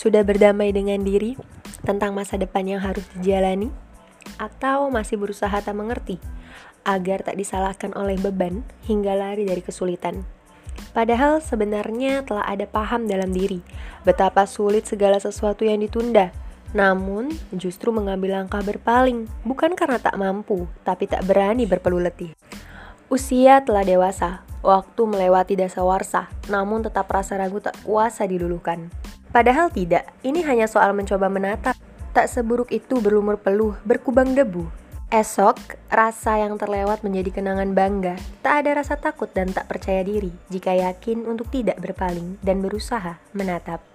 Sudah berdamai dengan diri tentang masa depan yang harus dijalani? Atau masih berusaha tak mengerti agar tak disalahkan oleh beban hingga lari dari kesulitan? Padahal sebenarnya telah ada paham dalam diri betapa sulit segala sesuatu yang ditunda. Namun, justru mengambil langkah berpaling, bukan karena tak mampu, tapi tak berani berpeluh letih. Usia telah dewasa, waktu melewati dasawarsa, namun tetap rasa ragu tak kuasa diluluhkan. Padahal tidak, ini hanya soal mencoba menatap. Tak seburuk itu berlumur peluh, berkubang debu. Esok, rasa yang terlewat menjadi kenangan bangga. Tak ada rasa takut dan tak percaya diri jika yakin untuk tidak berpaling dan berusaha menatap.